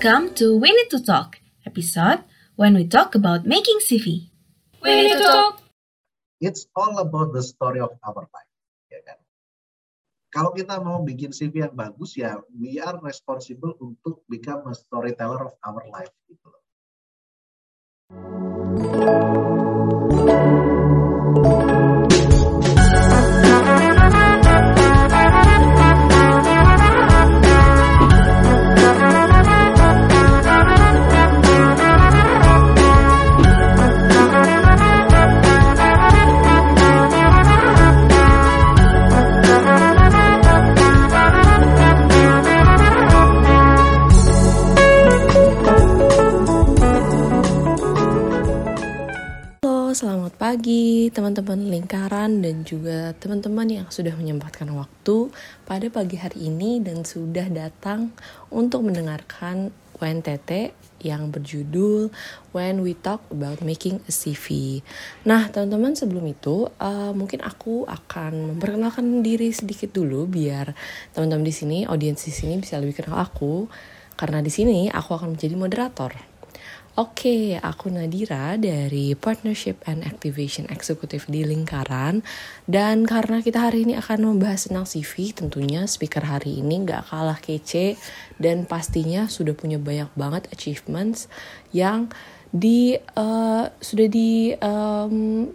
Welcome to We Need to Talk, episode when we talk about making CV. We need to talk. It's all about the story of our life. Ya kan? Kalau kita mau bikin CV yang bagus ya, we are responsible untuk become a storyteller of our life. Gitu loh. Selamat pagi teman-teman lingkaran dan juga teman-teman yang sudah menyempatkan waktu pada pagi hari ini dan sudah datang untuk mendengarkan WNTT yang berjudul When We Talk About Making a CV. Nah, teman-teman sebelum itu uh, mungkin aku akan memperkenalkan diri sedikit dulu biar teman-teman di sini, audiens di sini bisa lebih kenal aku karena di sini aku akan menjadi moderator. Oke, aku Nadira dari Partnership and Activation Executive di Lingkaran. Dan karena kita hari ini akan membahas tentang CV, tentunya speaker hari ini nggak kalah kece dan pastinya sudah punya banyak banget achievements yang di eh, sudah di em,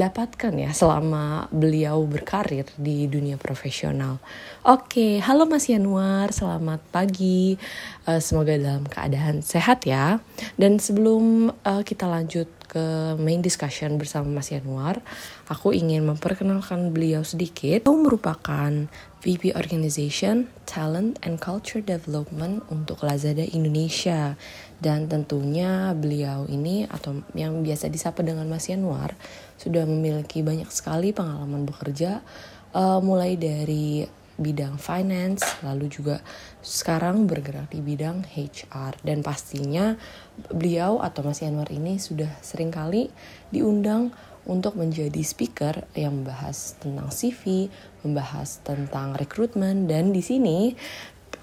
dapatkan ya selama beliau berkarir di dunia profesional. Oke, halo Mas Yanuar, selamat pagi. Eh, semoga dalam keadaan sehat ya. Dan sebelum eh, kita lanjut ke main discussion bersama Mas Yanuar, aku ingin memperkenalkan beliau sedikit. Beliau merupakan VP Organization, Talent and Culture Development untuk Lazada Indonesia. Dan tentunya beliau ini atau yang biasa disapa dengan Mas Yanuar sudah memiliki banyak sekali pengalaman bekerja eh, mulai dari bidang finance lalu juga sekarang bergerak di bidang HR dan pastinya beliau atau Mas Yanwar ini sudah sering kali diundang untuk menjadi speaker yang membahas tentang CV, membahas tentang rekrutmen. Dan di sini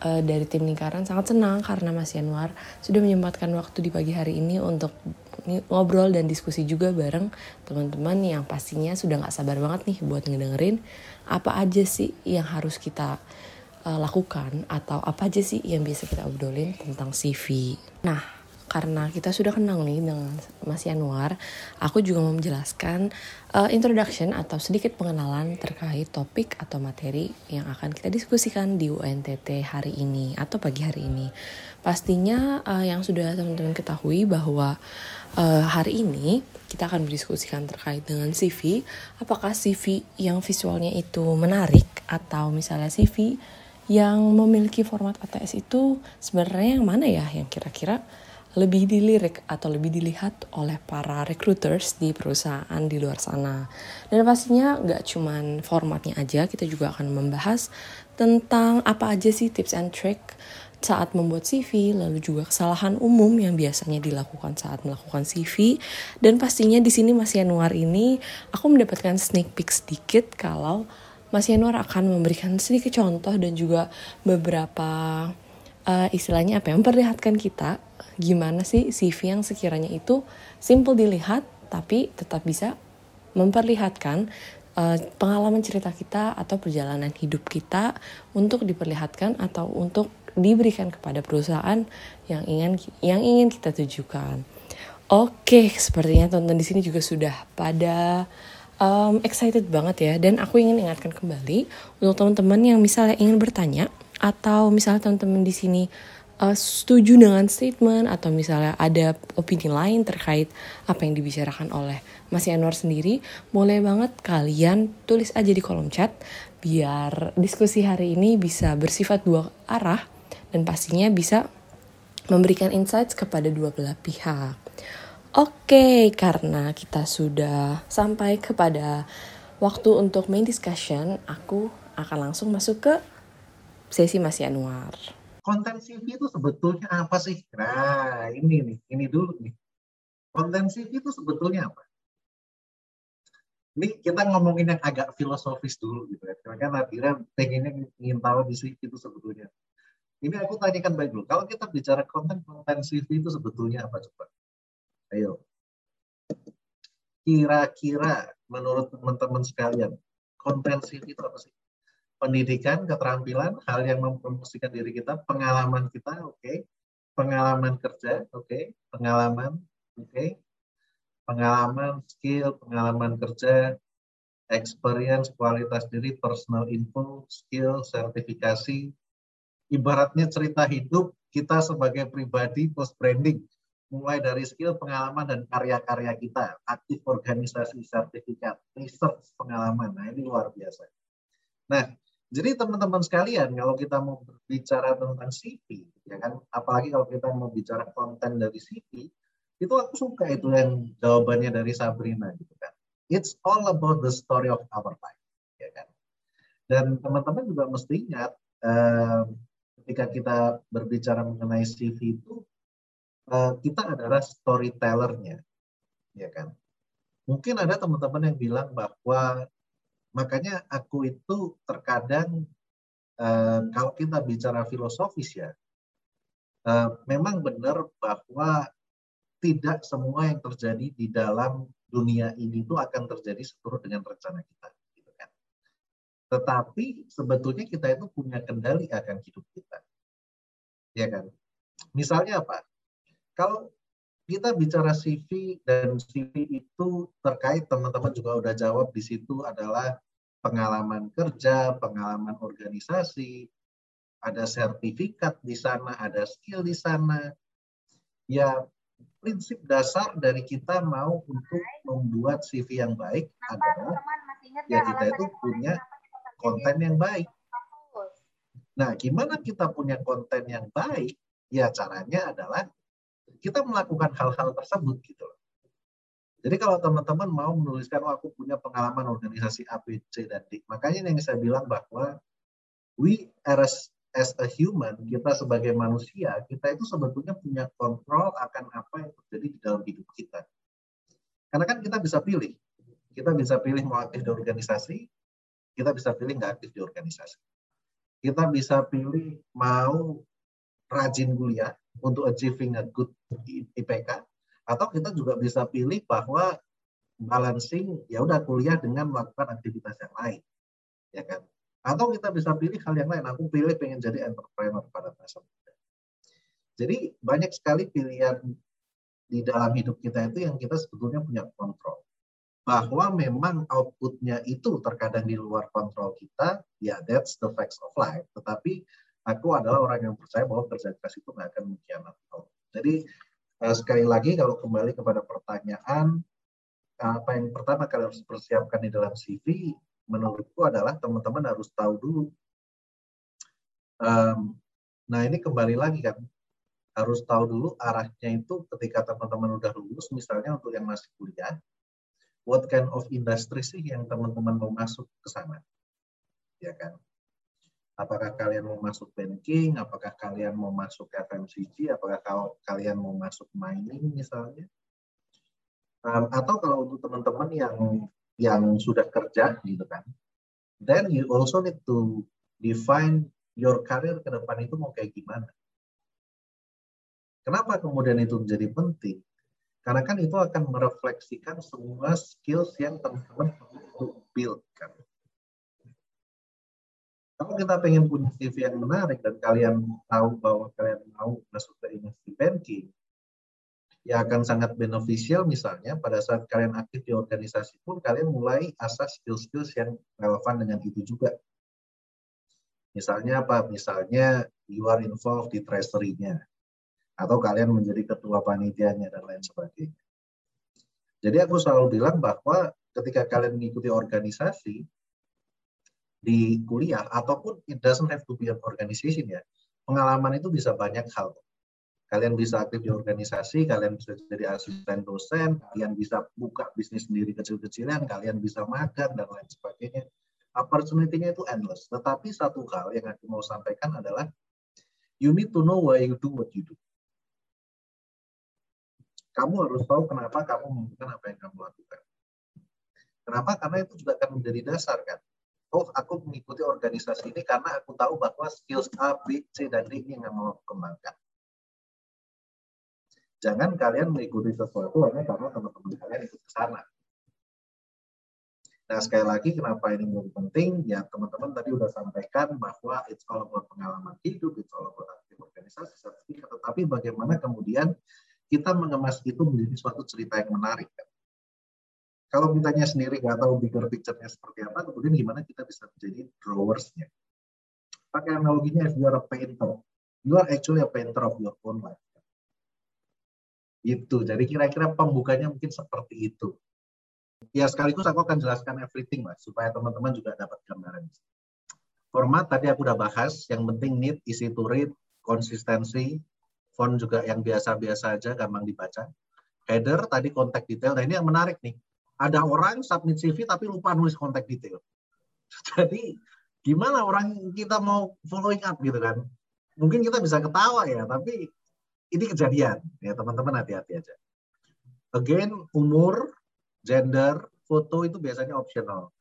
eh, dari tim lingkaran sangat senang karena Mas Yanwar sudah menyempatkan waktu di pagi hari ini untuk ngobrol dan diskusi juga bareng teman-teman yang pastinya sudah nggak sabar banget nih buat ngedengerin apa aja sih yang harus kita uh, lakukan atau apa aja sih yang biasa kita obrolin tentang CV. Nah, karena kita sudah kenal nih dengan Mas Yanuar, aku juga mau menjelaskan uh, introduction atau sedikit pengenalan terkait topik atau materi yang akan kita diskusikan di UNTT hari ini atau pagi hari ini. Pastinya uh, yang sudah teman-teman ketahui bahwa uh, hari ini kita akan berdiskusikan terkait dengan CV. Apakah CV yang visualnya itu menarik atau misalnya CV yang memiliki format ATS itu sebenarnya yang mana ya yang kira-kira lebih dilirik atau lebih dilihat oleh para recruiters di perusahaan di luar sana. Dan pastinya nggak cuman formatnya aja, kita juga akan membahas tentang apa aja sih tips and trick saat membuat CV, lalu juga kesalahan umum yang biasanya dilakukan saat melakukan CV. Dan pastinya di sini Mas Yanuar ini aku mendapatkan sneak peek sedikit kalau Mas Yanuar akan memberikan sedikit contoh dan juga beberapa eh, istilahnya apa ya, memperlihatkan kita gimana sih CV yang sekiranya itu simple dilihat tapi tetap bisa memperlihatkan uh, pengalaman cerita kita atau perjalanan hidup kita untuk diperlihatkan atau untuk diberikan kepada perusahaan yang ingin yang ingin kita tujukan. Oke, sepertinya tonton di sini juga sudah pada um, excited banget ya dan aku ingin ingatkan kembali untuk teman-teman yang misalnya ingin bertanya atau misalnya teman-teman di sini uh, setuju dengan statement atau misalnya ada opini lain terkait apa yang dibicarakan oleh Mas Yanwar sendiri, boleh banget kalian tulis aja di kolom chat biar diskusi hari ini bisa bersifat dua arah dan pastinya bisa memberikan insights kepada dua belah pihak. Oke, karena kita sudah sampai kepada waktu untuk main discussion, aku akan langsung masuk ke sesi Mas Yanuar. Konten CV itu sebetulnya apa sih? Nah, ini nih, ini dulu nih. Konten CV itu sebetulnya apa? Ini kita ngomongin yang agak filosofis dulu gitu ya. Karena Nadira pengennya ingin tahu di CV itu sebetulnya. Ini aku tanyakan baik dulu. Kalau kita bicara konten konten CV itu sebetulnya apa coba? Ayo. Kira-kira menurut teman-teman sekalian, konten CV itu apa sih? Pendidikan, keterampilan, hal yang mempromosikan diri kita, pengalaman kita, oke. Okay. Pengalaman kerja, oke. Okay. Pengalaman, oke. Okay. Pengalaman, skill, pengalaman kerja, experience, kualitas diri, personal info, skill, sertifikasi, ibaratnya cerita hidup kita sebagai pribadi post branding mulai dari skill pengalaman dan karya-karya kita aktif organisasi sertifikat research pengalaman nah ini luar biasa nah jadi teman-teman sekalian kalau kita mau berbicara tentang CV ya kan? Apalagi kalau kita mau bicara konten dari CV itu aku suka itu yang jawabannya dari Sabrina gitu kan? It's all about the story of our life ya kan? Dan teman-teman juga mesti ingat um, ketika kita berbicara mengenai CV itu uh, kita adalah storytellernya, ya kan? Mungkin ada teman-teman yang bilang bahwa makanya aku itu terkadang uh, kalau kita bicara filosofis ya, uh, memang benar bahwa tidak semua yang terjadi di dalam dunia ini itu akan terjadi seturut dengan rencana kita. Tetapi sebetulnya kita itu punya kendali akan hidup kita. Ya kan? Misalnya apa? Kalau kita bicara CV dan CV itu terkait teman-teman juga udah jawab di situ adalah pengalaman kerja, pengalaman organisasi, ada sertifikat di sana, ada skill di sana. Ya, prinsip dasar dari kita mau untuk membuat CV yang baik adalah ya kita itu punya konten yang baik. Nah, gimana kita punya konten yang baik? Ya caranya adalah kita melakukan hal-hal tersebut gitu loh. Jadi kalau teman-teman mau menuliskan, oh aku punya pengalaman organisasi A, B, C, dan D. Makanya yang saya bilang bahwa we as, as a human, kita sebagai manusia, kita itu sebetulnya punya kontrol akan apa yang terjadi di dalam hidup kita. Karena kan kita bisa pilih. Kita bisa pilih mau aktif di organisasi, kita bisa pilih nggak aktif di organisasi. Kita bisa pilih mau rajin kuliah untuk achieving a good IPK, atau kita juga bisa pilih bahwa balancing ya udah kuliah dengan melakukan aktivitas yang lain, ya kan? Atau kita bisa pilih hal yang lain. Aku pilih pengen jadi entrepreneur pada masa muda. Jadi banyak sekali pilihan di dalam hidup kita itu yang kita sebetulnya punya kontrol bahwa memang outputnya itu terkadang di luar kontrol kita, ya that's the facts of life. Tetapi aku adalah orang yang percaya bahwa kerja keras itu nggak akan mengkhianati Jadi sekali lagi kalau kembali kepada pertanyaan, apa yang pertama kalian harus persiapkan di dalam CV, menurutku adalah teman-teman harus tahu dulu. Um, nah ini kembali lagi kan, harus tahu dulu arahnya itu ketika teman-teman udah lulus, misalnya untuk yang masih kuliah, what kind of industry sih yang teman-teman mau masuk ke sana? Ya kan? Apakah kalian mau masuk banking? Apakah kalian mau masuk FMCG? Apakah kalian mau masuk mining misalnya? Um, atau kalau untuk teman-teman yang yang sudah kerja gitu kan, then you also need to define your career ke depan itu mau kayak gimana. Kenapa kemudian itu menjadi penting? Karena kan itu akan merefleksikan semua skills yang teman-teman perlu build kan. Kalau kita pengen punya CV yang menarik dan kalian tahu bahwa kalian mau masuk ke industri banking, ya akan sangat beneficial misalnya pada saat kalian aktif di organisasi pun kalian mulai asas skill-skills yang relevan dengan itu juga. Misalnya apa? Misalnya you are involved di treasury-nya atau kalian menjadi ketua panitianya dan lain sebagainya. Jadi aku selalu bilang bahwa ketika kalian mengikuti organisasi di kuliah ataupun it doesn't have to be an organization ya, pengalaman itu bisa banyak hal. Kalian bisa aktif di organisasi, kalian bisa jadi asisten dosen, kalian bisa buka bisnis sendiri kecil-kecilan, kalian bisa magang dan lain sebagainya. Opportunity-nya itu endless. Tetapi satu hal yang aku mau sampaikan adalah you need to know why you do what you do kamu harus tahu kenapa kamu melakukan apa yang kamu lakukan. Kenapa? Karena itu juga akan menjadi dasar kan. Oh aku mengikuti organisasi ini karena aku tahu bahwa skills A, B, C, dan D ini yang mau kembangkan. Jangan kalian mengikuti sesuatu hanya karena teman-teman kalian ikut ke sana. Nah, sekali lagi kenapa ini menjadi penting? Ya, teman-teman tadi sudah sampaikan bahwa it's all about pengalaman hidup, it's all about aktif organisasi, tetapi bagaimana kemudian kita mengemas itu menjadi suatu cerita yang menarik. Kan? Kalau kitanya sendiri nggak tahu bigger picture-nya seperti apa, kemudian gimana kita bisa menjadi drawers-nya. Pakai analoginya, if you are a painter, you are actually a painter of your own life. Itu. Jadi kira-kira pembukanya mungkin seperti itu. Ya sekaligus aku akan jelaskan everything lah supaya teman-teman juga dapat gambaran. Format tadi aku udah bahas, yang penting neat, easy to read, konsistensi, font juga yang biasa-biasa aja, gampang dibaca. Header tadi kontak detail. Nah ini yang menarik nih. Ada orang submit CV tapi lupa nulis kontak detail. Jadi gimana orang kita mau following up gitu kan? Mungkin kita bisa ketawa ya, tapi ini kejadian ya teman-teman hati-hati aja. Again umur gender, foto itu biasanya optional.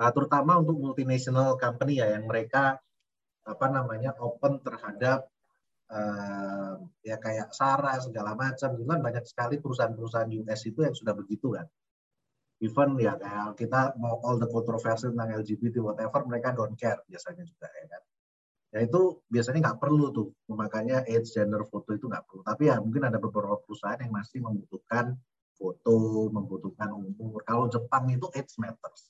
Uh, terutama untuk multinational company ya yang mereka apa namanya open terhadap uh, ya kayak Sarah segala macam itu kan banyak sekali perusahaan-perusahaan US itu yang sudah begitu kan. Even ya kayak kita mau all the controversy tentang LGBT whatever mereka don't care biasanya juga ya kan. Ya itu biasanya nggak perlu tuh makanya age gender foto itu nggak perlu. Tapi ya mungkin ada beberapa perusahaan yang masih membutuhkan foto, membutuhkan umur. Kalau Jepang itu age matters.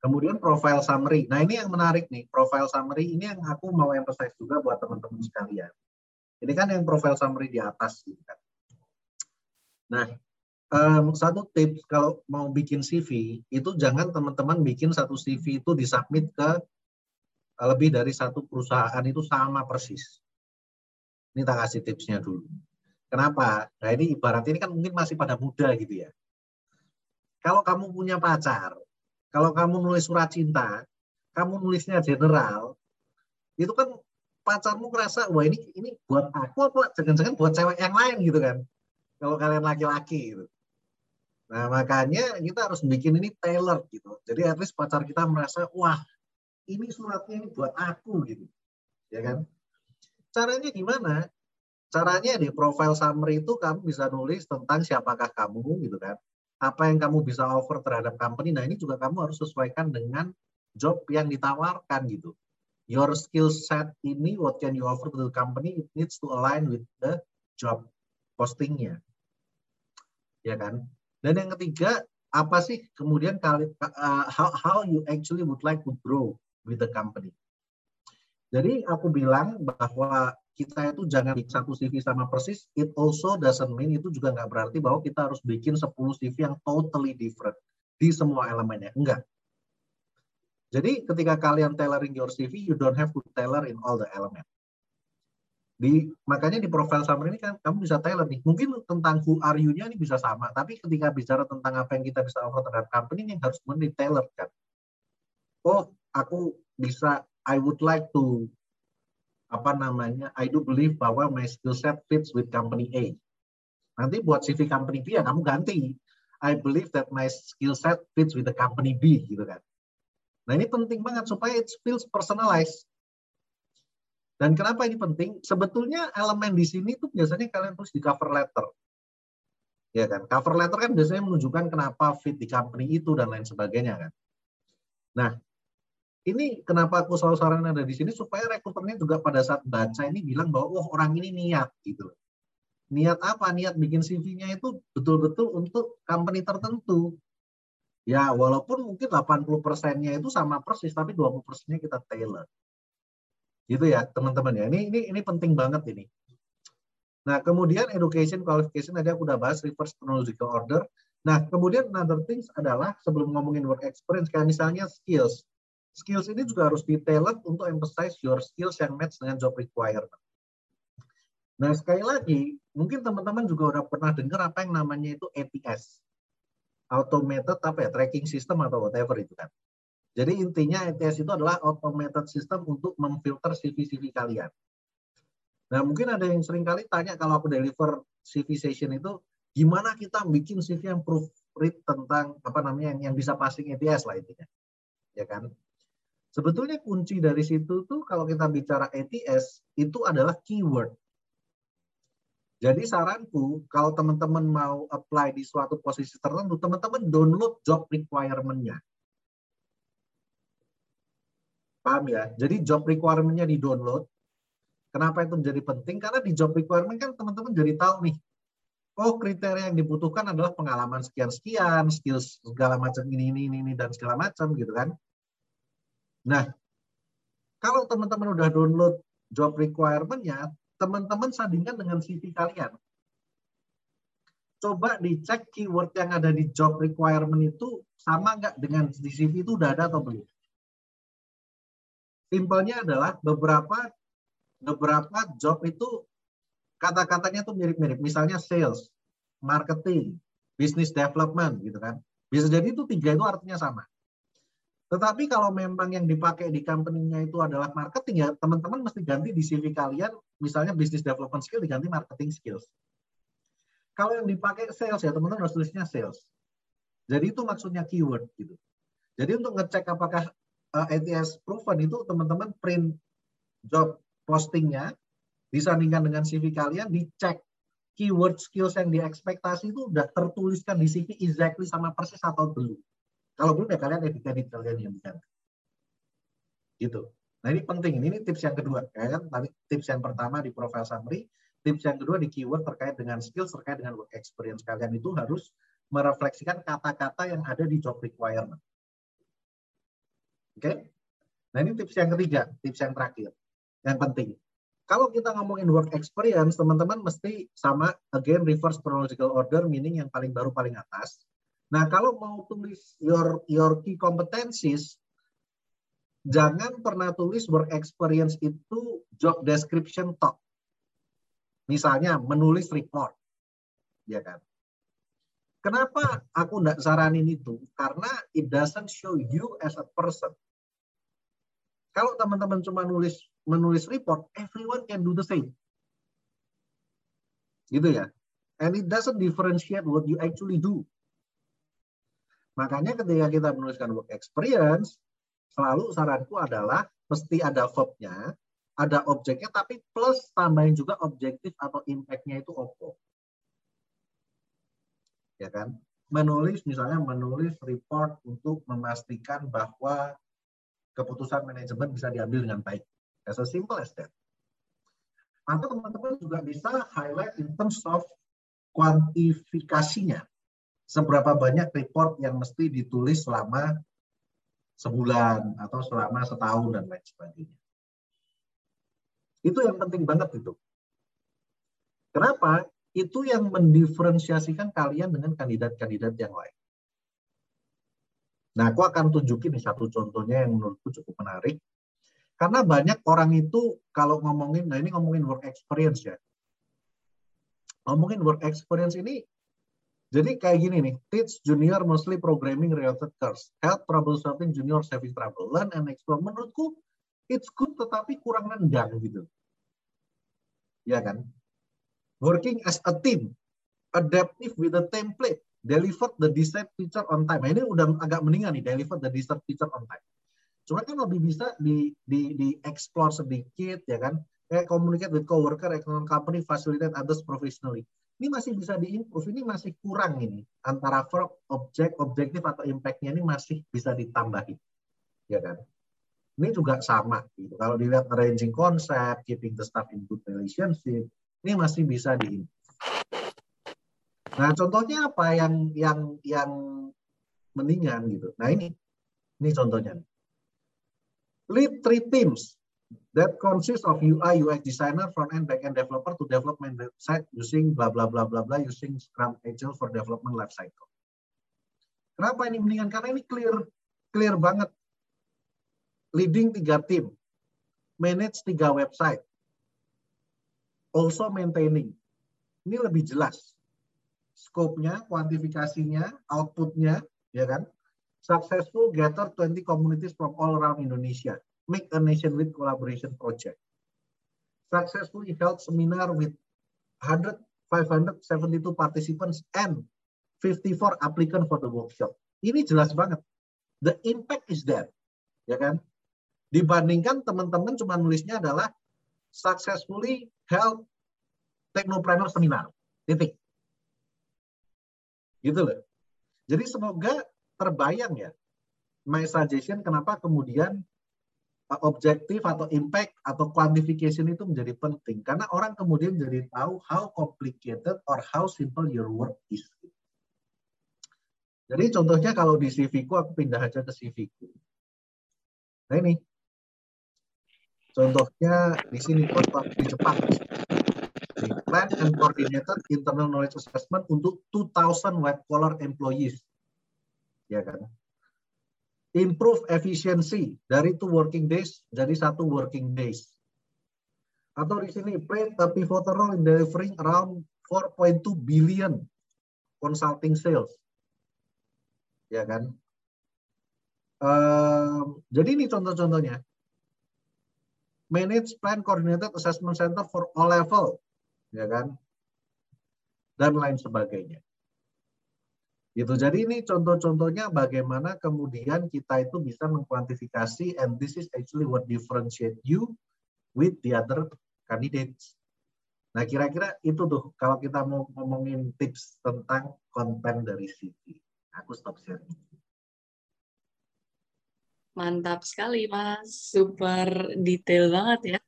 Kemudian profile summary. Nah ini yang menarik nih, profile summary ini yang aku mau emphasize juga buat teman-teman sekalian. Ini kan yang profile summary di atas. Gitu kan. Nah, um, satu tips kalau mau bikin CV, itu jangan teman-teman bikin satu CV itu disubmit ke lebih dari satu perusahaan itu sama persis. Ini tak kasih tipsnya dulu. Kenapa? Nah ini ibarat ini kan mungkin masih pada muda gitu ya. Kalau kamu punya pacar, kalau kamu nulis surat cinta, kamu nulisnya general, itu kan pacarmu ngerasa wah ini ini buat aku apa jangan-jangan buat cewek yang lain gitu kan. Kalau kalian laki-laki gitu. Nah makanya kita harus bikin ini tailor gitu. Jadi at least pacar kita merasa wah ini suratnya ini buat aku gitu. Ya kan? Caranya gimana? Caranya di profile summary itu kamu bisa nulis tentang siapakah kamu gitu kan. Apa yang kamu bisa offer terhadap company. Nah ini juga kamu harus sesuaikan dengan job yang ditawarkan gitu. Your skill set ini, what can you offer to the company, it needs to align with the job postingnya. Ya kan? Dan yang ketiga, apa sih kemudian uh, how, how you actually would like to grow with the company. Jadi aku bilang bahwa kita itu jangan bikin satu CV sama persis, it also doesn't mean itu juga nggak berarti bahwa kita harus bikin 10 CV yang totally different di semua elemennya. Enggak. Jadi ketika kalian tailoring your CV, you don't have to tailor in all the element. Di, makanya di profile summary ini kan kamu bisa tailor nih. Mungkin tentang who are you-nya ini bisa sama, tapi ketika bicara tentang apa yang kita bisa offer terhadap company ini harus di tailor kan. Oh, aku bisa I would like to apa namanya, I do believe bahwa my skill set fits with company A. Nanti buat CV company B ya kamu ganti. I believe that my skill set fits with the company B gitu kan. Nah ini penting banget supaya it feels personalized. Dan kenapa ini penting? Sebetulnya elemen di sini tuh biasanya kalian tulis di cover letter. Ya kan, cover letter kan biasanya menunjukkan kenapa fit di company itu dan lain sebagainya kan. Nah, ini kenapa aku selalu saranin ada di sini supaya rekruternya juga pada saat baca ini bilang bahwa oh orang ini niat gitu. Niat apa? Niat bikin CV-nya itu betul-betul untuk company tertentu. Ya, walaupun mungkin 80 persennya itu sama persis, tapi 20 persennya kita tailor. Gitu ya, teman-teman ya. Ini, ini, ini penting banget ini. Nah, kemudian education, qualification, tadi aku udah bahas reverse chronological order. Nah, kemudian another things adalah sebelum ngomongin work experience, kayak misalnya skills skills ini juga harus detailed untuk emphasize your skills yang match dengan job requirement. Nah, sekali lagi, mungkin teman-teman juga udah pernah dengar apa yang namanya itu ATS. Automated apa ya, tracking system atau whatever itu kan. Jadi intinya ATS itu adalah automated system untuk memfilter CV-CV kalian. Nah, mungkin ada yang sering kali tanya kalau aku deliver CV session itu, gimana kita bikin CV yang proofread tentang apa namanya yang, yang bisa passing ATS lah intinya. ya kan? Sebetulnya kunci dari situ tuh kalau kita bicara ATS itu adalah keyword. Jadi saranku kalau teman-teman mau apply di suatu posisi tertentu, teman-teman download job requirement-nya. Paham ya? Jadi job requirement-nya di-download. Kenapa itu menjadi penting? Karena di job requirement kan teman-teman jadi tahu nih, oh kriteria yang dibutuhkan adalah pengalaman sekian-sekian, skills segala macam ini, ini, ini, ini, dan segala macam gitu kan. Nah, kalau teman-teman udah download job requirement-nya, teman-teman sandingkan dengan CV kalian. Coba dicek keyword yang ada di job requirement itu sama nggak dengan di CV itu udah ada atau belum. Simpelnya adalah beberapa beberapa job itu kata-katanya tuh mirip-mirip. Misalnya sales, marketing, business development gitu kan. Bisa jadi itu tiga itu artinya sama. Tetapi kalau memang yang dipakai di company-nya itu adalah marketing ya, teman-teman mesti ganti di CV kalian, misalnya business development skill diganti marketing skills. Kalau yang dipakai sales ya, teman-teman harus tulisnya sales. Jadi itu maksudnya keyword gitu. Jadi untuk ngecek apakah uh, eh, ATS proven itu teman-teman print job postingnya disandingkan dengan CV kalian, dicek keyword skills yang diekspektasi itu udah tertuliskan di CV exactly sama persis atau belum. Kalau belum ya kalian edit-edit kalian yang bisa. Gitu. Nah ini penting. Ini tips yang kedua. Kayak kan tadi tips yang pertama di profile summary, tips yang kedua di keyword terkait dengan skills, terkait dengan work experience kalian itu harus merefleksikan kata-kata yang ada di job requirement. Oke? Nah ini tips yang ketiga, tips yang terakhir, yang penting. Kalau kita ngomongin work experience, teman-teman mesti sama, again, reverse chronological order, meaning yang paling baru paling atas. Nah, kalau mau tulis your your key competencies, jangan pernah tulis work experience itu job description top. Misalnya menulis report, ya kan? Kenapa aku tidak saranin itu? Karena it doesn't show you as a person. Kalau teman-teman cuma nulis menulis report, everyone can do the same. Gitu ya. And it doesn't differentiate what you actually do. Makanya ketika kita menuliskan work experience, selalu saranku adalah mesti ada verbnya, ada objeknya, tapi plus tambahin juga objektif atau impact-nya itu apa. Ya kan? Menulis misalnya menulis report untuk memastikan bahwa keputusan manajemen bisa diambil dengan baik. As a simple as that. Atau teman-teman juga bisa highlight in terms of kuantifikasinya seberapa banyak report yang mesti ditulis selama sebulan atau selama setahun dan lain sebagainya. Itu yang penting banget itu. Kenapa? Itu yang mendiferensiasikan kalian dengan kandidat-kandidat yang lain. Nah, aku akan tunjukin nih satu contohnya yang menurutku cukup menarik. Karena banyak orang itu kalau ngomongin, nah ini ngomongin work experience ya. Ngomongin work experience ini jadi kayak gini nih, teach junior mostly programming related course, help trouble solving junior saving trouble, learn and explore. Menurutku it's good tetapi kurang nendang gitu. Ya kan? Working as a team, adaptive with a template, deliver the desired feature on time. Nah, ini udah agak mendingan nih, deliver the desired feature on time. Cuma kan lebih bisa di di di explore sedikit ya kan. Kayak communicate with coworker, economic company, facilitate others professionally ini masih bisa diimprove, ini masih kurang ini antara verb, objek, objektif atau impact-nya ini masih bisa ditambahin, ya kan? Ini juga sama gitu. Kalau dilihat arranging konsep, keeping the staff in good relationship, ini masih bisa diimprove. Nah, contohnya apa yang yang yang mendingan gitu. Nah, ini ini contohnya. Lead three teams that consists of UI, UX designer, front-end, back-end developer to development website using bla bla bla bla bla using Scrum Agile for development life cycle. Kenapa ini mendingan? Karena ini clear clear banget. Leading tiga tim, manage tiga website, also maintaining. Ini lebih jelas. Scope-nya, kuantifikasinya, output-nya, ya kan? Successful gather 20 communities from all around Indonesia make a nationwide collaboration project. Successfully held seminar with 100, 572 participants and 54 applicant for the workshop. Ini jelas banget. The impact is there. ya kan? Dibandingkan teman-teman cuma nulisnya adalah successfully held technopreneur seminar. Titik. Gitu loh. Jadi semoga terbayang ya my suggestion kenapa kemudian uh, objektif atau impact atau quantification itu menjadi penting karena orang kemudian jadi tahu how complicated or how simple your work is. Jadi contohnya kalau di CV ku aku pindah aja ke CV ku. Nah ini contohnya di sini contoh di Jepang. Plan and coordinated internal knowledge assessment untuk 2000 white collar employees. Ya kan? Improve efficiency dari two working days jadi satu working days. Atau di sini play a pivotal role in delivering around 4.2 billion consulting sales ya kan? Uh, jadi ini contoh-contohnya. Manage Plan Coordinated Assessment Center for all level, ya kan? Dan lain sebagainya. Gitu. Jadi ini contoh-contohnya bagaimana kemudian kita itu bisa mengkuantifikasi and this is actually what differentiate you with the other candidates. Nah, kira-kira itu tuh kalau kita mau ngomongin tips tentang konten dari CV. Aku stop sharing. Mantap sekali, Mas. Super detail banget ya,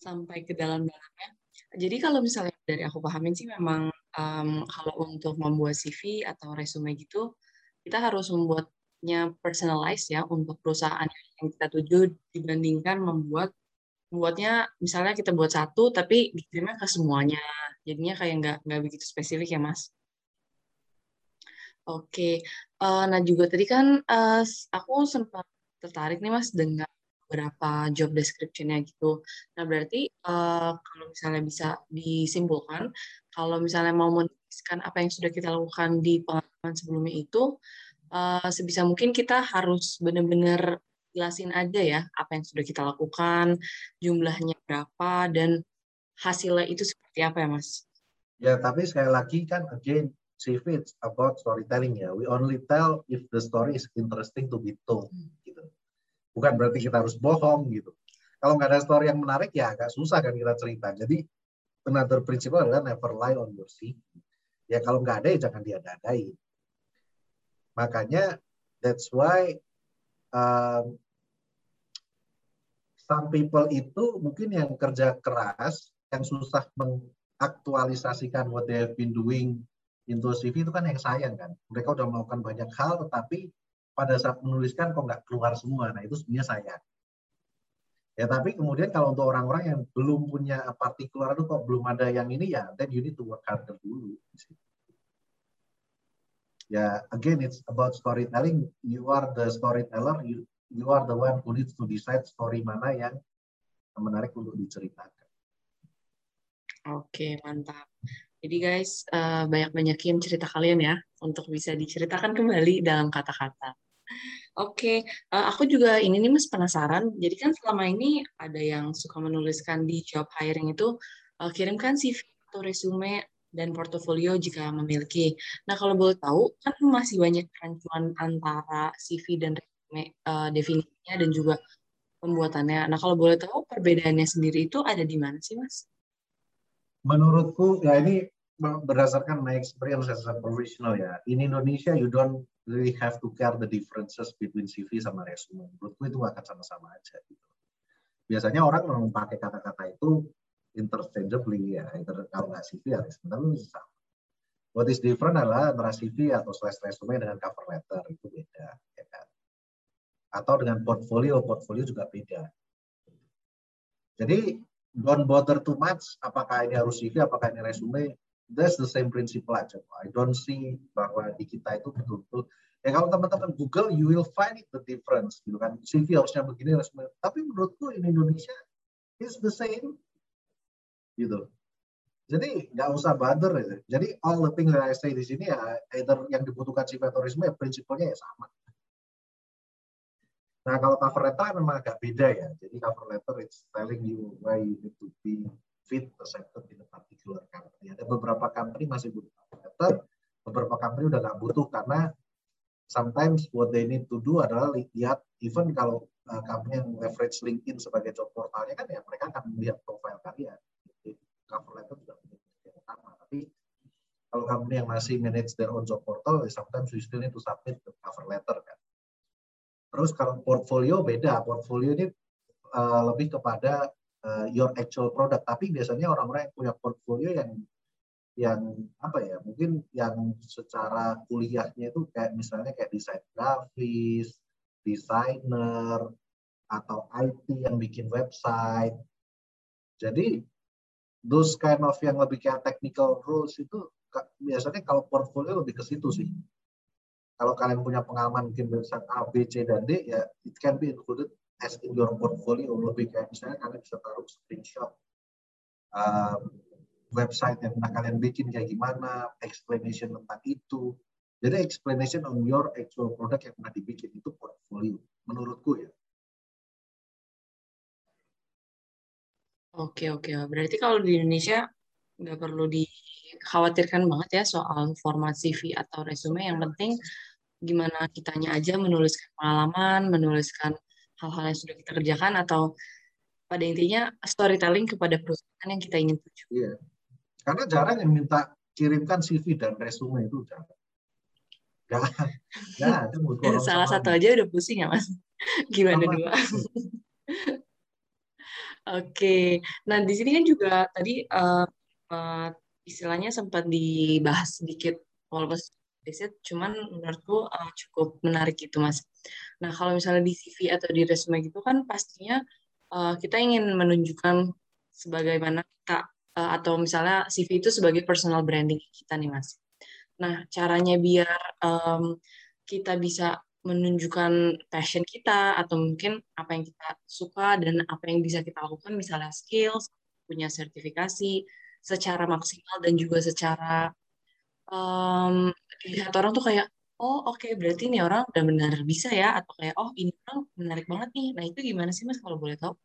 sampai ke dalam-dalamnya. Jadi kalau misalnya dari aku pahamin sih memang um, kalau untuk membuat CV atau resume gitu, kita harus membuatnya personalized ya untuk perusahaan yang kita tuju dibandingkan membuat buatnya misalnya kita buat satu tapi dikirimnya ke semuanya. Jadinya kayak nggak nggak begitu spesifik ya mas. Oke, uh, nah juga tadi kan uh, aku sempat tertarik nih Mas dengan beberapa job description-nya gitu. Nah berarti uh, kalau misalnya bisa disimpulkan, kalau misalnya mau menuliskan apa yang sudah kita lakukan di pengalaman sebelumnya itu, uh, sebisa mungkin kita harus benar-benar jelasin aja ya apa yang sudah kita lakukan, jumlahnya berapa, dan hasilnya itu seperti apa ya Mas? Ya, tapi sekali lagi kan again CV it's about storytelling ya. We only tell if the story is interesting to be told. Gitu. Bukan berarti kita harus bohong gitu. Kalau nggak ada story yang menarik ya agak susah kan kita cerita. Jadi another principle adalah never lie on your CV. Ya kalau nggak ada ya jangan diadai. Makanya that's why um, some people itu mungkin yang kerja keras, yang susah mengaktualisasikan what they have been doing into CV itu kan yang sayang kan. Mereka udah melakukan banyak hal, tetapi pada saat menuliskan kok nggak keluar semua. Nah itu sebenarnya sayang. Ya tapi kemudian kalau untuk orang-orang yang belum punya partikular itu kok belum ada yang ini ya, then you need to work harder dulu. Ya, again it's about storytelling. You are the storyteller. You you are the one who needs to decide story mana yang menarik untuk diceritakan. Oke, mantap. Jadi guys, uh, banyak-banyakin cerita kalian ya untuk bisa diceritakan kembali dalam kata-kata. Oke, okay. uh, eh, aku juga ini nih mas penasaran. Jadi kan selama ini ada yang suka menuliskan di job hiring itu uh, kirimkan CV atau resume dan portofolio jika memiliki. Nah kalau boleh tahu kan masih banyak kerancuan antara CV dan resume uh, definisinya dan juga pembuatannya. Nah kalau boleh tahu perbedaannya sendiri itu ada di mana sih mas? menurutku ya ini berdasarkan my experience as a professional ya. In Indonesia you don't really have to care the differences between CV sama resume. Menurutku itu akan sama-sama aja. Gitu. Biasanya orang memang pakai kata-kata itu interchangeably ya. Kalau nggak CV ya resume, sama. What is different adalah antara CV atau slash resume dengan cover letter itu beda. Ya kan? Atau dengan portfolio, portfolio juga beda. Jadi don't bother too much apakah ini harus CV apakah ini resume that's the same principle aja I don't see bahwa di kita itu betul-betul ya kalau teman-teman Google you will find it the difference gitu kan. CV harusnya begini resume tapi menurutku in Indonesia it's the same gitu jadi nggak usah bother ya. jadi all the things that I say di sini ya either yang dibutuhkan CV atau resume ya prinsipnya ya sama. Nah, kalau cover letter memang agak beda ya. Jadi cover letter it's telling you why you need to be fit accepted in a particular company. Ada beberapa company masih butuh letter, beberapa company udah nggak butuh karena sometimes what they need to do adalah lihat even kalau uh, company yang leverage LinkedIn sebagai job portalnya kan ya mereka akan melihat profile kalian. Jadi, cover letter juga menjadi utama. Tapi kalau company yang masih manage their own job portal, sometimes you still need to submit the cover letter kan. Terus kalau portfolio beda, portfolio ini uh, lebih kepada uh, your actual product. Tapi biasanya orang-orang yang punya portfolio yang yang apa ya mungkin yang secara kuliahnya itu kayak misalnya kayak desain grafis, desainer atau IT yang bikin website. Jadi those kind of yang lebih kayak technical roles itu biasanya kalau portfolio lebih ke situ sih. Kalau kalian punya pengalaman mungkin website A, B, C, dan D, ya it can be included as in your portfolio. Lebih kayak misalnya kalian bisa taruh screenshot um, website yang pernah kalian bikin kayak gimana, explanation tentang itu. Jadi explanation on your actual product yang pernah dibikin itu portfolio, menurutku ya. Oke oke, berarti kalau di Indonesia nggak perlu dikhawatirkan banget ya soal format CV atau resume. Yang penting gimana kitanya aja menuliskan pengalaman, menuliskan hal-hal yang sudah kita kerjakan atau pada intinya storytelling kepada perusahaan yang kita ingin tuju. Iya. Karena jarang yang minta kirimkan CV dan resume itu jarang. Gak, gak ada Salah satu aja udah pusing ya mas. Gimana Sama. dua? Oke, nah di sini kan juga tadi uh, uh, istilahnya sempat dibahas sedikit walaupun sedikit, cuman menurutku uh, cukup menarik gitu mas. Nah kalau misalnya di CV atau di resume gitu kan pastinya uh, kita ingin menunjukkan sebagaimana kita uh, atau misalnya CV itu sebagai personal branding kita nih mas. Nah caranya biar um, kita bisa menunjukkan passion kita atau mungkin apa yang kita suka dan apa yang bisa kita lakukan misalnya skills punya sertifikasi secara maksimal dan juga secara um, dilihat orang tuh kayak oh oke okay, berarti ini orang udah benar bisa ya? Atau kayak oh ini orang menarik banget nih. Nah itu gimana sih mas kalau boleh tahu?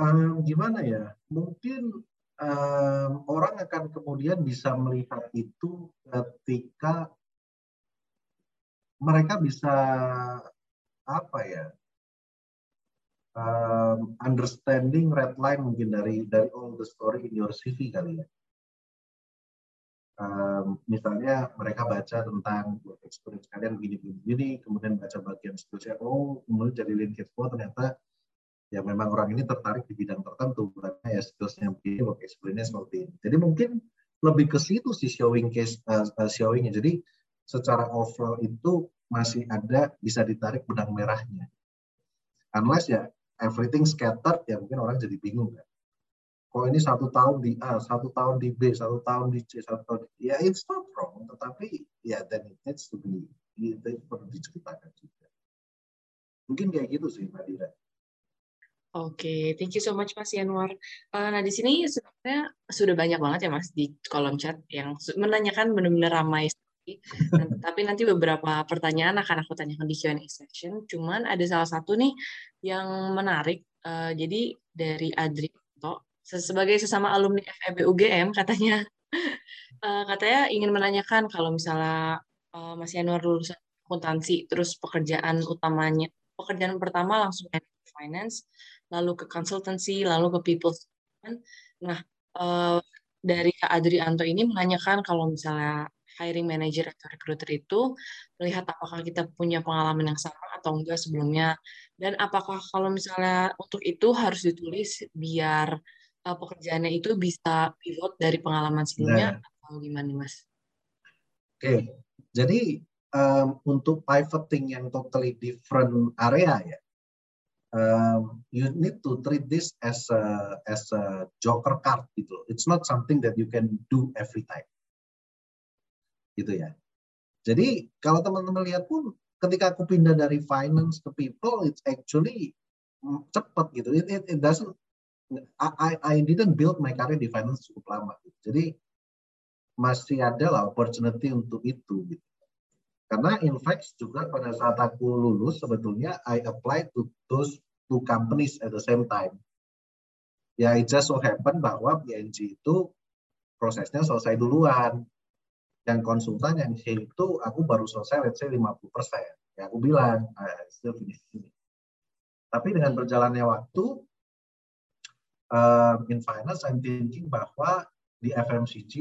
Um, gimana ya? Mungkin um, orang akan kemudian bisa melihat itu ketika mereka bisa apa ya um, understanding red line mungkin dari dari all the story in your CV kali ya. Misalnya mereka baca tentang experience kalian begini-begini, kemudian baca bagian skillsnya, oh kemudian jadi linkage oh ternyata ya memang orang ini tertarik di bidang tertentu, karena ya skillsnya begini, work experience seperti ini. Jadi mungkin lebih ke situ sih showing case uh, showingnya. Jadi secara overall itu masih ada bisa ditarik benang merahnya. Unless ya everything scattered ya mungkin orang jadi bingung kan. Kalau ini satu tahun di A, satu tahun di B, satu tahun di C, satu tahun di ya it's not wrong, tetapi ya then it needs to be itu perlu diceritakan juga. Mungkin kayak gitu sih Mbak Dira. Oke, okay, thank you so much Mas Yanwar. Uh, nah di sini sebenarnya sudah banyak banget ya Mas di kolom chat yang menanyakan benar-benar ramai tapi nanti beberapa pertanyaan akan aku tanyakan di Q&A section. Cuman ada salah satu nih yang menarik. Uh, jadi dari Adri sebagai sesama alumni FEB UGM katanya. Uh, katanya ingin menanyakan kalau misalnya uh, Mas Yanuar lulusan akuntansi terus pekerjaan utamanya pekerjaan pertama langsung finance lalu ke consultancy lalu ke people nah uh, dari Kak Adrianto ini menanyakan kalau misalnya hiring manager atau recruiter itu melihat apakah kita punya pengalaman yang sama atau enggak sebelumnya dan apakah kalau misalnya untuk itu harus ditulis biar uh, pekerjaannya itu bisa pivot dari pengalaman sebelumnya nah. atau gimana mas? Oke, okay. jadi um, untuk pivoting yang totally different area ya, um, you need to treat this as a as a joker card gitu. It's not something that you can do every time gitu ya. Jadi kalau teman-teman lihat pun ketika aku pindah dari finance ke people, it's actually mm, cepat gitu. It, it, it doesn't I, I didn't build my career di finance cukup lama. Gitu. Jadi masih ada lah opportunity untuk itu. Gitu. Karena in fact juga pada saat aku lulus sebetulnya I applied to those two companies at the same time. Ya it just so happen bahwa BNG itu prosesnya selesai duluan yang konsultan yang C itu aku baru selesai let's say 50 persen. Ya aku bilang, ah, still finish ini. Tapi dengan berjalannya waktu, uh, in finance I'm thinking bahwa di FMCG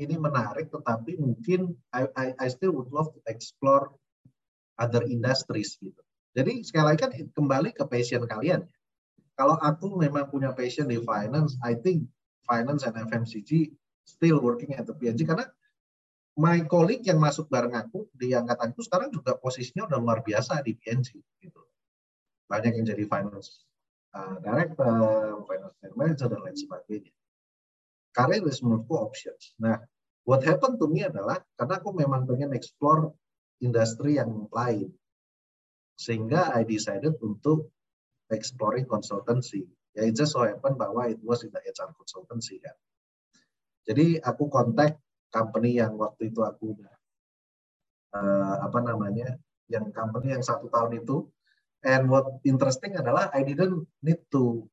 ini menarik, tetapi mungkin I, I, I still would love to explore other industries gitu. Jadi sekali lagi kan kembali ke passion kalian. Kalau aku memang punya passion di finance, I think finance and FMCG still working at the PNG karena my colleague yang masuk bareng aku di angkatan itu sekarang juga posisinya udah luar biasa di PNG gitu. Banyak yang jadi finance uh, director, finance manager dan lain sebagainya. Karir is menurutku options. Nah, what happened to me adalah karena aku memang pengen explore industri yang lain. Sehingga I decided untuk exploring consultancy. Ya it just so happen bahwa it was in the HR consultancy kan. Jadi aku kontak company yang waktu itu aku udah uh, apa namanya yang company yang satu tahun itu and what interesting adalah I didn't need to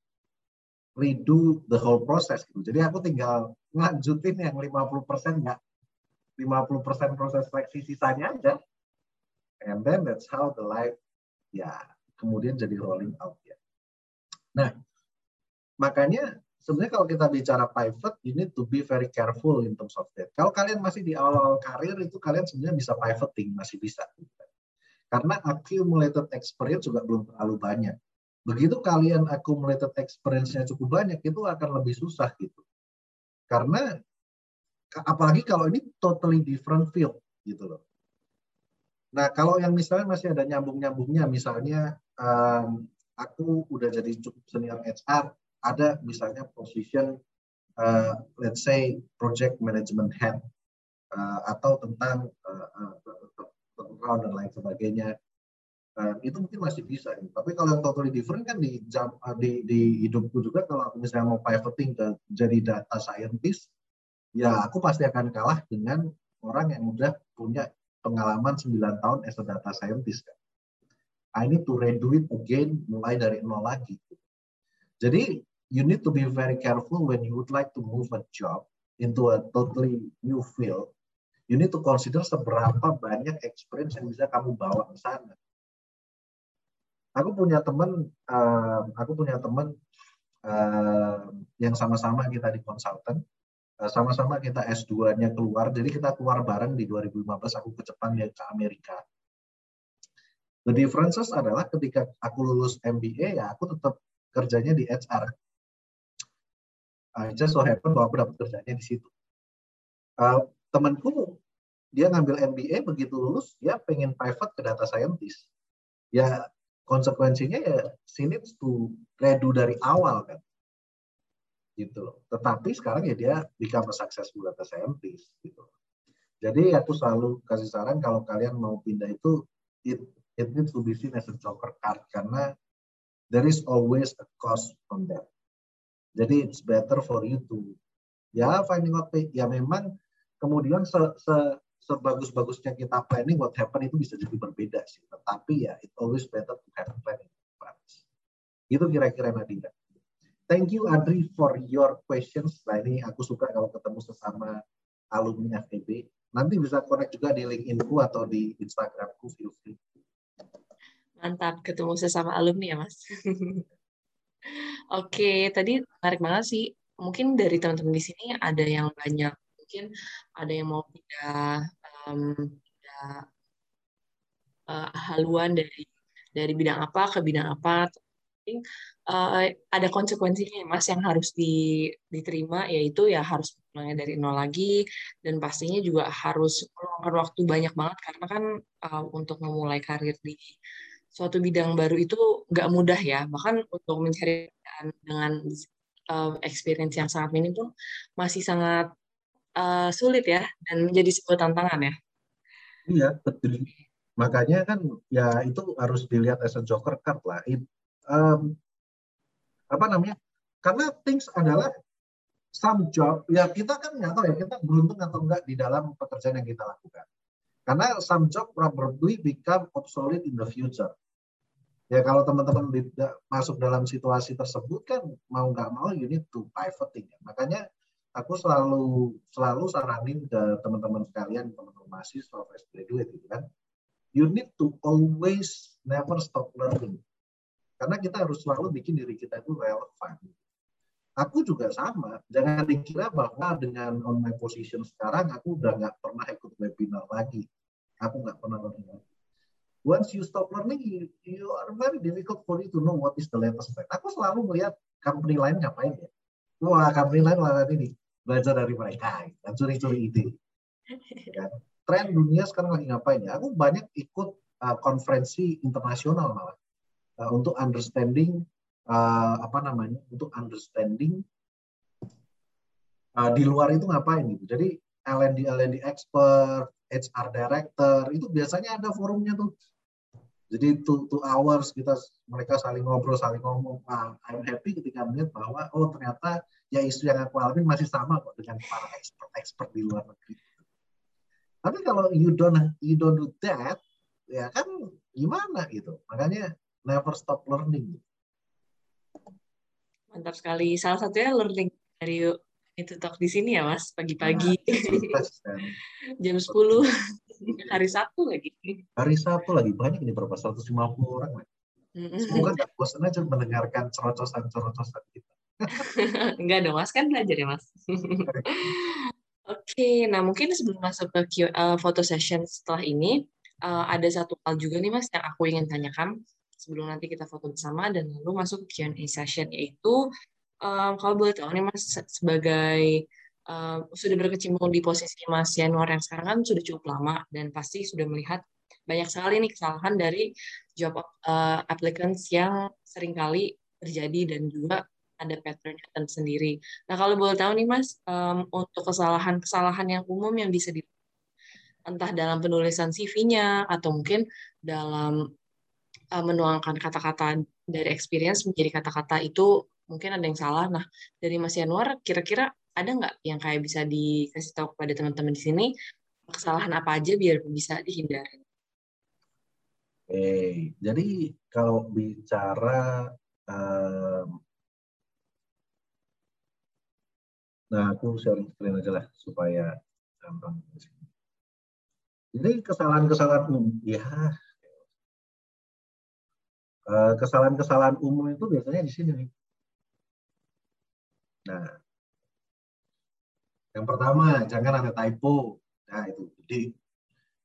redo the whole process gitu. Jadi aku tinggal lanjutin yang 50% enggak 50% proses seleksi sisanya aja. And then that's how the life ya kemudian jadi rolling out ya. Nah, makanya sebenarnya kalau kita bicara pivot, you need to be very careful in terms of that. Kalau kalian masih di awal-awal karir itu kalian sebenarnya bisa pivoting, masih bisa. Karena accumulated experience juga belum terlalu banyak. Begitu kalian accumulated experience-nya cukup banyak, itu akan lebih susah gitu. Karena apalagi kalau ini totally different field gitu loh. Nah, kalau yang misalnya masih ada nyambung-nyambungnya, misalnya um, aku udah jadi cukup senior HR, ada misalnya position uh, let's say project management head uh, atau tentang uh, uh, dan lain sebagainya uh, itu mungkin masih bisa tapi kalau yang totally different kan di jam uh, di, di hidupku juga kalau aku misalnya mau pivoting ke jadi data scientist ya aku pasti akan kalah dengan orang yang udah punya pengalaman 9 tahun as a data scientist kan. I need to redo it again mulai dari nol lagi. Jadi you need to be very careful when you would like to move a job into a totally new field. You need to consider seberapa banyak experience yang bisa kamu bawa ke sana. Aku punya teman, uh, aku punya teman uh, yang sama-sama kita di konsultan, uh, sama-sama kita S2-nya keluar, jadi kita keluar bareng di 2015, aku ke Jepang, dia ke Amerika. The differences adalah ketika aku lulus MBA, ya aku tetap kerjanya di HR I just so happen bahwa aku dapat kerjanya di situ. Uh, temanku dia ngambil MBA begitu lulus dia pengen pivot ke data scientist. Ya konsekuensinya ya she needs to redo dari awal kan. Gitu Tetapi sekarang ya dia become a successful data scientist gitu. Jadi aku selalu kasih saran kalau kalian mau pindah itu it it needs to be seen as a joker card karena there is always a cost from that. Jadi it's better for you to ya finding out ya memang kemudian se, se sebagus-bagusnya kita planning what happen itu bisa jadi berbeda sih. Tetapi ya it always better to have a plan in advance. Itu kira-kira Nadia. Thank you Adri for your questions. Nah ini aku suka kalau ketemu sesama alumni FEB. Nanti bisa connect juga di link info atau di Instagramku feel free. Mantap ketemu sesama alumni ya Mas. Oke, tadi menarik banget sih. Mungkin dari teman-teman di sini ada yang banyak, mungkin ada yang mau pindah, um, pindah uh, haluan dari dari bidang apa ke bidang apa. Uh, ada konsekuensinya mas yang harus di, diterima yaitu ya harus mulai dari nol lagi dan pastinya juga harus meluangkan waktu banyak banget karena kan uh, untuk memulai karir di suatu bidang baru itu nggak mudah ya. Bahkan untuk mencari dengan uh, experience yang sangat minim pun masih sangat uh, sulit ya dan menjadi sebuah tantangan ya. Iya betul. Makanya kan ya itu harus dilihat as a joker card lah. It, um, apa namanya? Karena things adalah some job ya kita kan nggak tahu ya kita beruntung atau enggak di dalam pekerjaan yang kita lakukan. Karena some job probably become obsolete in the future. Ya kalau teman-teman masuk dalam situasi tersebut kan mau nggak mau you need to pivoting. Ya. Makanya aku selalu selalu saranin ke teman-teman sekalian, teman-teman mahasiswa, fresh graduate gitu kan. You need to always never stop learning. Karena kita harus selalu bikin diri kita itu relevan. Aku juga sama. Jangan dikira bahwa dengan on my position sekarang aku udah nggak pernah ikut webinar lagi. Aku nggak pernah learning. Once you stop learning, you, you are very difficult for you to know what is the latest trend. Aku selalu melihat company lain ngapain ya. Wah, company lain lakukan ini belajar dari mereka dan curi-curi ide. Kan? Tren dunia sekarang lagi ngapain ya? Aku banyak ikut uh, konferensi internasional malah uh, untuk understanding uh, apa namanya? Untuk understanding uh, di luar itu ngapain gitu. Jadi L&D L&D expert, HR director itu biasanya ada forumnya tuh. Jadi two, two hours kita mereka saling ngobrol, saling ngomong. Nah, I'm happy ketika melihat bahwa oh ternyata ya isu yang aku alami masih sama kok dengan para expert-expert di luar negeri. Tapi kalau you don't you don't do that, ya kan gimana gitu. Makanya never stop learning. Mantap sekali. Salah satunya learning dari itu talk di sini ya Mas, pagi-pagi. Nah, Jam 10 hari Sabtu lagi. Hari Sabtu lagi banyak ini berapa 150 orang. Semoga nggak bosan aja mendengarkan cerocosan-cerocosan kita. Enggak dong, Mas. Kan belajar ya, Mas. Oke, nah mungkin sebelum masuk ke Q, uh, photo session setelah ini, uh, ada satu hal juga nih, Mas, yang aku ingin tanyakan sebelum nanti kita foto bersama dan lalu masuk ke Q&A session, yaitu um, kalau boleh tahu nih, Mas, sebagai uh, sudah berkecimpung di posisi Mas Yanuar yang sekarang kan sudah cukup lama dan pasti sudah melihat banyak sekali nih kesalahan dari job uh, applicants yang sering kali terjadi dan juga ada pattern-pattern sendiri. Nah, kalau boleh tahu nih Mas, um, untuk kesalahan-kesalahan yang umum yang bisa di entah dalam penulisan CV-nya atau mungkin dalam uh, menuangkan kata-kata dari experience menjadi kata-kata itu mungkin ada yang salah. Nah, dari Mas Yanuar, kira-kira ada nggak yang kayak bisa dikasih tahu kepada teman-teman di sini kesalahan apa aja biar bisa dihindari? Oke, jadi kalau bicara um, Nah, aku sharing screen aja lah supaya gampang. Jadi kesalahan-kesalahan umum, ya eh, kesalahan-kesalahan umum itu biasanya di sini nih. Nah, yang pertama jangan ada typo. Nah, itu jadi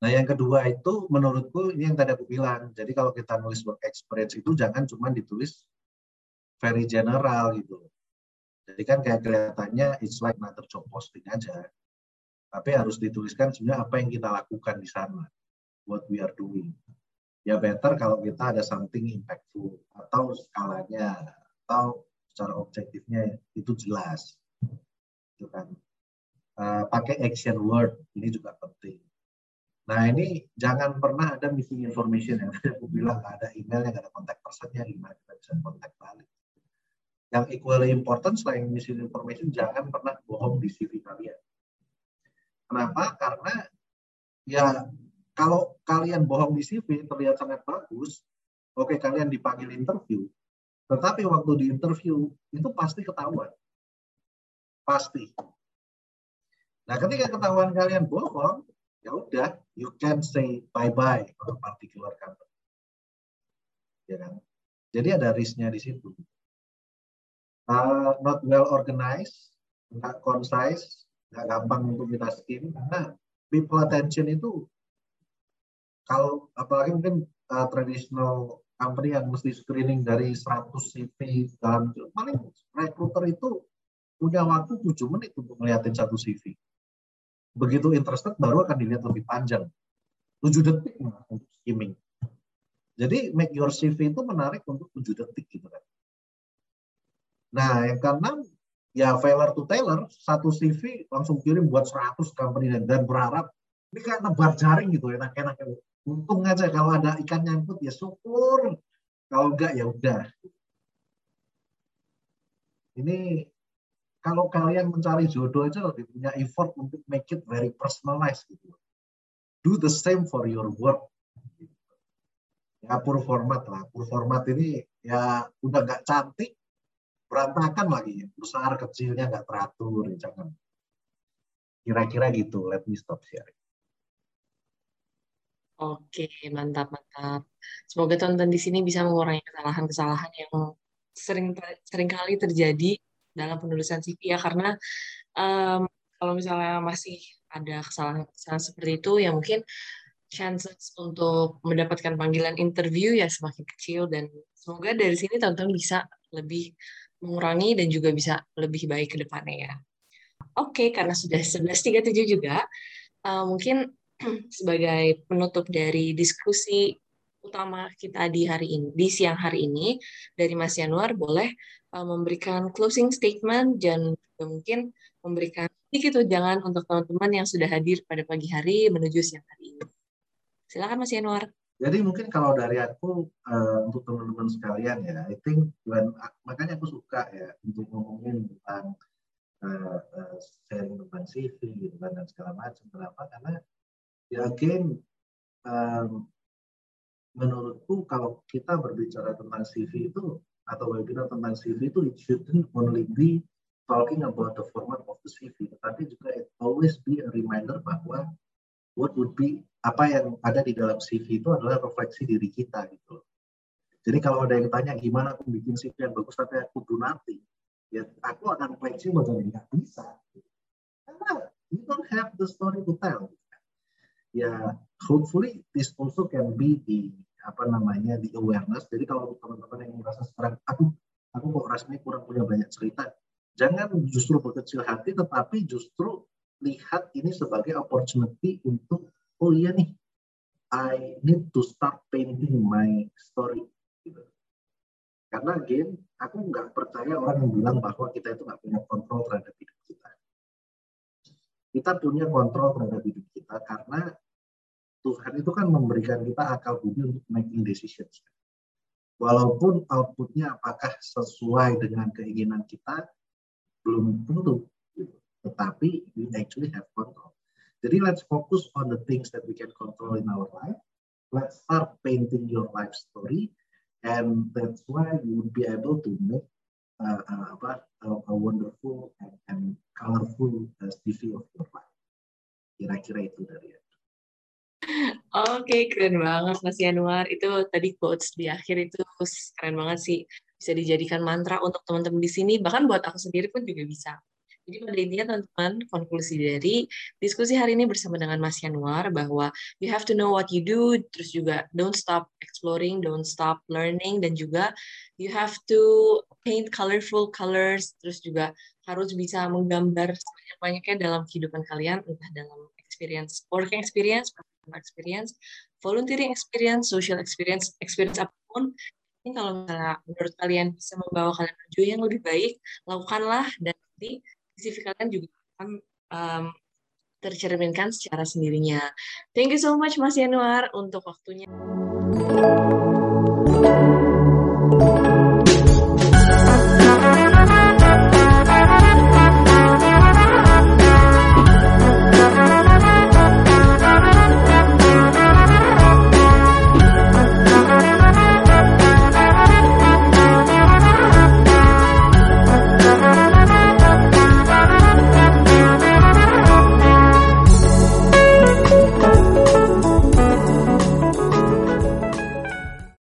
Nah, yang kedua itu menurutku ini yang tadi aku bilang. Jadi kalau kita nulis work experience itu jangan cuma ditulis very general gitu. Jadi kan kayak kelihatannya it's like another job posting aja. Tapi harus dituliskan sebenarnya apa yang kita lakukan di sana. What we are doing. Ya better kalau kita ada something impactful atau skalanya atau secara objektifnya itu jelas. Itu kan. Uh, pakai action word ini juga penting. Nah ini jangan pernah ada missing information yang aku bilang ada emailnya, nggak ada kontak personnya, gimana kita bisa kontak balik. Yang equally important selain missing information, jangan pernah bohong di CV kalian. Kenapa? Karena ya kalau kalian bohong di CV terlihat sangat bagus, oke kalian dipanggil interview, tetapi waktu di interview itu pasti ketahuan. Pasti. Nah, ketika ketahuan kalian bohong, ya udah, you can say bye-bye for particular company. Ya kan? Jadi ada risknya di situ uh, not well organized, nggak concise, nggak gampang untuk kita skim. Nah, people attention itu kalau apalagi mungkin uh, traditional company yang mesti screening dari 100 CV dalam paling recruiter itu punya waktu 7 menit untuk melihatin satu CV. Begitu interested baru akan dilihat lebih panjang. 7 detik untuk skimming. Jadi make your CV itu menarik untuk 7 detik gitu kan. Nah, yang keenam ya failure to tailor, satu CV langsung kirim buat 100 company dan, dan berharap ini kayak nebar jaring gitu enak-enak. Untung aja kalau ada ikan nyangkut ya syukur. Kalau enggak ya udah. Ini kalau kalian mencari jodoh aja lebih punya effort untuk make it very personalized gitu. Do the same for your work. Ya pur format lah. Pur format ini ya udah nggak cantik, berantakan lagi. Besar kecilnya nggak teratur jangan. Kira-kira gitu. Let me stop sharing. Oke, mantap, mantap. Semoga teman-teman di sini bisa mengurangi kesalahan-kesalahan yang sering sering kali terjadi dalam penulisan CV ya karena um, kalau misalnya masih ada kesalahan-kesalahan seperti itu ya mungkin chances untuk mendapatkan panggilan interview ya semakin kecil. Dan semoga dari sini teman-teman bisa lebih mengurangi dan juga bisa lebih baik ke depannya ya. Oke, karena sudah 11.37 juga, uh, mungkin sebagai penutup dari diskusi utama kita di hari ini, di siang hari ini, dari Mas Yanuar boleh uh, memberikan closing statement dan mungkin memberikan sedikit jangan untuk teman-teman yang sudah hadir pada pagi hari menuju siang hari ini. Silakan Mas Yanuar. Jadi mungkin kalau dari aku uh, untuk teman-teman sekalian ya, I think when makanya aku suka ya untuk ngomongin tentang uh, uh, sharing tentang CV gitu kan dan segala macam. Kenapa? Karena ya again um, menurutku kalau kita berbicara tentang CV itu atau webinar tentang CV itu it shouldn't only be talking about the format of the CV, tetapi juga it always be a reminder bahwa what would be apa yang ada di dalam CV itu adalah refleksi diri kita gitu Jadi kalau ada yang tanya gimana aku bikin CV yang bagus tapi aku do nothing, ya aku akan fleksibel dan nggak bisa. Karena you don't have the story to tell. Ya, hopefully this also can be the apa namanya the awareness. Jadi kalau teman-teman yang merasa sekarang aku aku kok rasanya kurang punya banyak cerita, jangan justru berkecil hati, tetapi justru lihat ini sebagai opportunity untuk oh iya nih I need to start painting my story gitu. karena again aku nggak percaya orang yang bilang bahwa kita itu nggak punya kontrol terhadap hidup kita kita punya kontrol terhadap hidup kita karena Tuhan itu kan memberikan kita akal budi untuk making decisions walaupun outputnya apakah sesuai dengan keinginan kita belum tentu. Tetapi we actually have control jadi let's focus on the things that we can control in our life. Let's start painting your life story, and that's why you would be able to make uh, uh, a, a wonderful and, and colorful uh, CV of your life. Kira-kira itu dari aku. Oke, okay, keren banget Mas Yanuar. Itu tadi quotes di akhir itu keren banget sih. Bisa dijadikan mantra untuk teman-teman di sini, bahkan buat aku sendiri pun juga bisa. Jadi pada intinya teman-teman, konklusi dari diskusi hari ini bersama dengan Mas Yanuar bahwa you have to know what you do, terus juga don't stop exploring, don't stop learning, dan juga you have to paint colorful colors, terus juga harus bisa menggambar sebanyak-banyaknya dalam kehidupan kalian, entah dalam experience, working experience, professional experience, volunteering experience, social experience, experience apa pun, ini kalau misalnya menurut kalian bisa membawa kalian maju yang lebih baik, lakukanlah dan nanti CV kalian juga akan um, tercerminkan secara sendirinya. Thank you so much Mas Yanuar untuk waktunya.